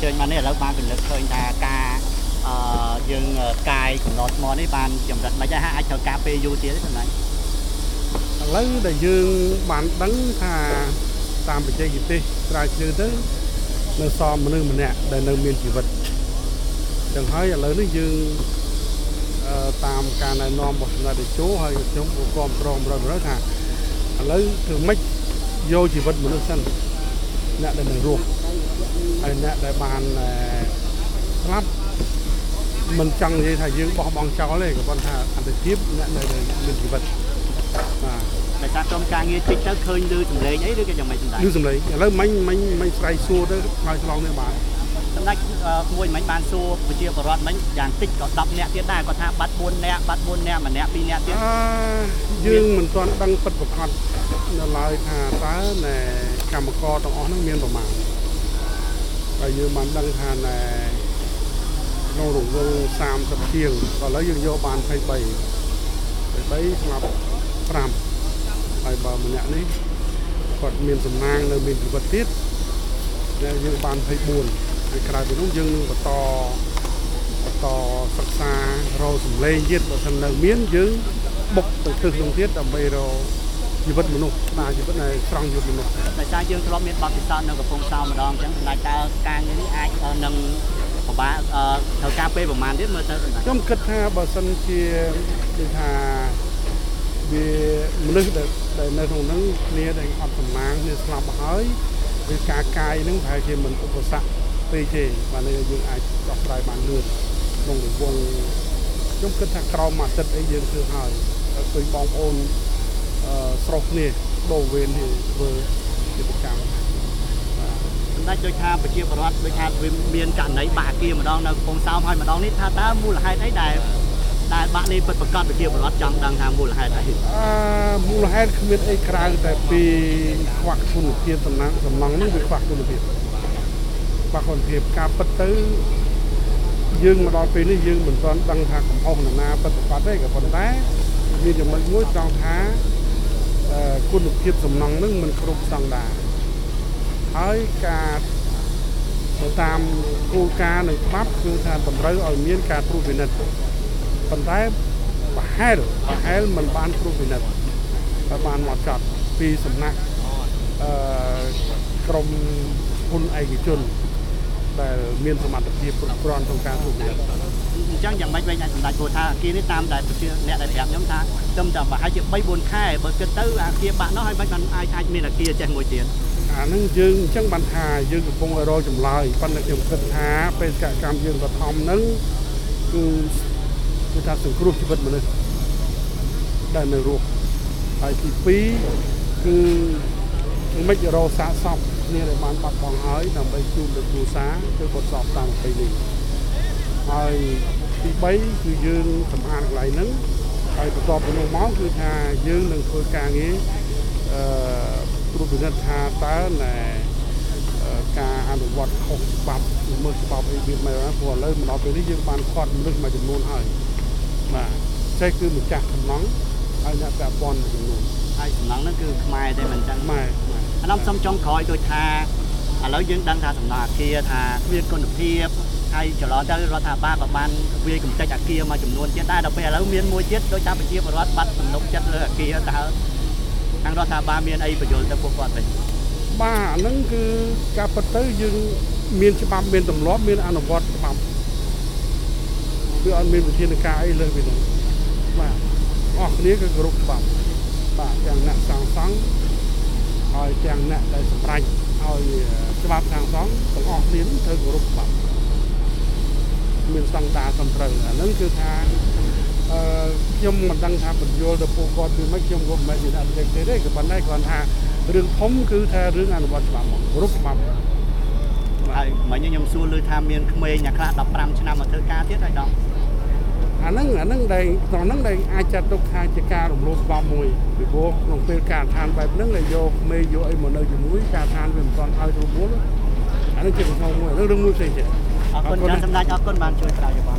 ញ្ជើញមកនេះឥឡូវបានពិនិត្យឃើញថាការអឺយើងកាយកំណត់ថ្មនេះបានចម្រិតមិនដែរហាក់អាចត្រូវការពេលយូរទៀតទេសម្ដេចឥឡូវដែលយើងបានដឹងថាតាមបច្ចេកទេសស្រាវជ្រាវទៅនៅសមមនុស្សម្នាក់ដែលនៅមានជីវិតចឹងហើយឥឡូវនេះយើងអឺតាមការណែនាំរបស់សម្ដេចតេជោហើយខ្ញុំក៏គ្រប់គ្រង100%ថាឥឡូវគឺមិនយកជីវិតមនុស្សសិនអ្នកដែលនៅរស់ ហើយអ្នកដែលបានអឺស្លាប់មិនចង់និយាយថាយើងបោះបង់ចោលទេក៏ប៉ុន្តែអន្តរជាតិអ្នកនៅមានជីវិតបាទដោយសារក្រុមការងារតិចទៅឃើញឮសម្លេងអីឬក៏យ៉ាងម៉េចសម្ដេចឮសំឡេងឥឡូវមិញមិញមិញស្រ័យសួរទៅឆ្លើយឆ្លងនេះបានសម្ដេចអឺក្មួយមិញបានសួរប្រជាពលរដ្ឋមិញយ៉ាងតិចក៏10នាក់ទៀតដែរគាត់ថាបាត់4នាក់បាត់4នាក់ម្នាក់2នាក់ទៀតអឺយើងមិនទាន់ដឹងពិតប្រាកដនៅឡើយថាតើណែកម្មករទាំងអស់ហ្នឹងមានប្រមាណ ហើយយើងបានដឹងថាណែក្នុងរង្វង់30ជាងឥឡូវយើងយកបាន23 23ស្លាប់5ហើយបើម្នាក់នេះគាត់មានសំណាងនៅមានជីវិតទៀតដែលយើងបាន24ហើយក្រៅពីនោះយើងនឹងបន្តបន្តសិក្សារកសម្លេងទៀតបើមិននៅមានយើងបុកទៅទិសនោះទៀតដើម្បីរក ជីវិតមនុស្សស្ដារជីវិតនៅស្រង់ជីវិតមនុស្សដោយសារយើងធ្លាប់មានបទពិសោធន៍នៅកំពង់សោម្ដងអញ្ចឹងសម្ដេចតើការងារនេះអាចអឺនឹងពិបាកអឺត្រូវការពេលប្រហែលទៀតមើលទៅសម្ដេចខ្ញុំគិតថាបើសិនជាដូចថាវាមនុស្សដែលដែលនៅក្នុងហ្នឹងគ្នាដែលអត់សំណាងគ្នាស្លាប់មកហើយឬការកាយហ្នឹងប្រហែលជាមិនឧបសគ្គពេកទេបាទនេះយើងអាចដោះស្រាយបានលឿនក្នុងរង្វង់ខ្ញុំគិតថាក្រោមមួយអាទិត្យអីយើងធ្វើហើយហើយឃើញបងប្អូនអឺ ស្រុកគ្នាដូរវេននេះធ្វើជាប្រចាំបាទសម្ដេចដូចថាប្រជាពលរដ្ឋដូចថាវាមានករណីបាក់អគារម្ដងនៅកំពង់សោមហើយម្ដងនេះថាតើមូលហេតុអីដែលដែលបាក់នេះពិតប្រាកដប្រជាពលរដ្ឋចង់ដឹងថាមូលហេតុអីអឺមូលហេតុគ្មានអីក្រៅតែពីខ្វះគុណភាពសំណាងសំណង់នេះវាខ្វះគុណភាពខ្វះគុណភាពការពិតទៅយើងមកដល់ពេលនេះយើងមិនទាន់ដឹងថាកំហុសនរណាពិតប្រាកដទេក៏ប៉ុន្តែមានចំណុចមួយត្រង់ថាអឺ គុណភាពសំណង់នឹងមិនគ្រប់ស្តង់ដារហើយការទៅតាមគោលការណ៍នៃច្បាប់គឺថាតម្រូវឲ្យមានការត្រួតពិនិត្យប៉ុន្តែប្រហែលប្រហែលមិនបានត្រួតពិនិត្យហើយបានមកចត់ពីសំណាក់អឺក្រមហ៊ុនឯកជនដែលមានសមត្ថភាពគ្រប់គ្រាន់ក្នុងការត្រួតពិនិត្យអ ញ្ចឹងយ៉ាងម៉េចវិញអាចសម្ដេចព្រោះថាអគារនេះតាមដែលប្រជាអ្នកដែលប្រាប់ខ្ញុំថាត្រឹមតែប្រហែលជា3 4ខែបើគិតទៅអាគារបាក់នោះហើយមិនបានអាចអាចមានអគារចេះមួយទៀតអាហ្នឹងយើងអញ្ចឹងបានថាយើងកំពុងរកចម្លើយប៉ុន្តែខ្ញុំគិតថាបេសកកម្មយើងបឋមហ្នឹងគឺគឺថាសង្គ្រោះជីវិតមនុស្សដែលនៅរស់ហើយទី2គឺមិនរកសាកសពគ្នាដែលបានបាត់បង់ហើយដើម្បីជួបលើគ្រួសារគឺបទសពតាមប្រពៃណីហើយ ទី3គឺយើងសម្អាតកន្លែងហ្នឹងហើយបន្ទាប់ពីនោះមកគឺថាយើងនឹងធ្វើការងារអឺត្រួតពិនិត្យថាតើណែអឺការអនុវត្តខុសច្បាប់ឬមើលច្បាប់អីវាមិនដែរព្រោះឥឡូវមកដល់ពេលនេះយើងបានខាត់មនុស្សមួយចំនួនហើយបាទចេះគឺម្ចាស់សំណង់ហើយអ្នកពាក់ព័ន្ធមួយចំនួនហើយសំណង់ហ្នឹងគឺខ្មែរទេមិនចឹងម៉ែម៉ែអានោះសុំចុងក្រោយដូចថាឥឡូវយើងដឹងថាសំណង់អគារថាគ្មានគុណភាព ហើយចន្លោះទៅរដ្ឋាភិបាលក៏បានវាយកម្ទេចអគារមួយចំនួនទៀតដែរដល់ពេលឥឡូវមានមួយទៀតដូចថាប្រជាពលរដ្ឋបាត់ទំនុកចិត្តលើអគារតើខាងរដ្ឋាភិបាលមានអីបញ្យល់ទៅពួកគាត់វិញបាទអាហ្នឹងគឺការពិតទៅយើងមានច្បាប់មានទម្លាប់មានអនុវត្តច្បាប់គឺអត់មានវិធានការអីលើសពីនោះបាទអស់គ្នាគឺគោរពច្បាប់បាទទាំងអ្នកសាងសង់ហើយទាំងអ្នកដែលសម្រេចឲ្យច្បាប់សាងសង់ទាំងអស់គ្នានឹងត្រូវគោរពច្បាប់ មានស្តង់ដារត្រឹមត្រូវអាហ្នឹងគឺថាអឺខ្ញុំមិនដឹងថាបញ្យល់ទៅពួកគាត់គឺមិនខ្ញុំក៏មិនមែនជាអ្នកបច្ចេកទេសទេក៏ប៉ុន្តែគ្រាន់ថារឿងធំគឺថារឿងអនុវត្តច្បាប់មកគោរពច្បាប់ហើយមិញខ្ញុំសួរលើថាមានក្មេងអ្នកខ្លះ15ឆ្នាំមកធ្វើការទៀតហើយដល់អាហ្នឹងអាហ្នឹងដែលក្នុងហ្នឹងដែលអាចចាត់ទុកថាជាការរំលោភច្បាប់មួយពីព្រោះក្នុងពេលការឋានបែបហ្នឹងដែលយកក្មេងយកអីមកនៅជាមួយការឋានវាមិនទាន់ឲ្យរមូលអាហ្នឹងជាកំហុសមួយអាហ្នឹងរឿងមួយផ្សេងទៀត អរគុណច្រើនសម្ដេចអរគុណបានជួយឆ្លើយយោបល់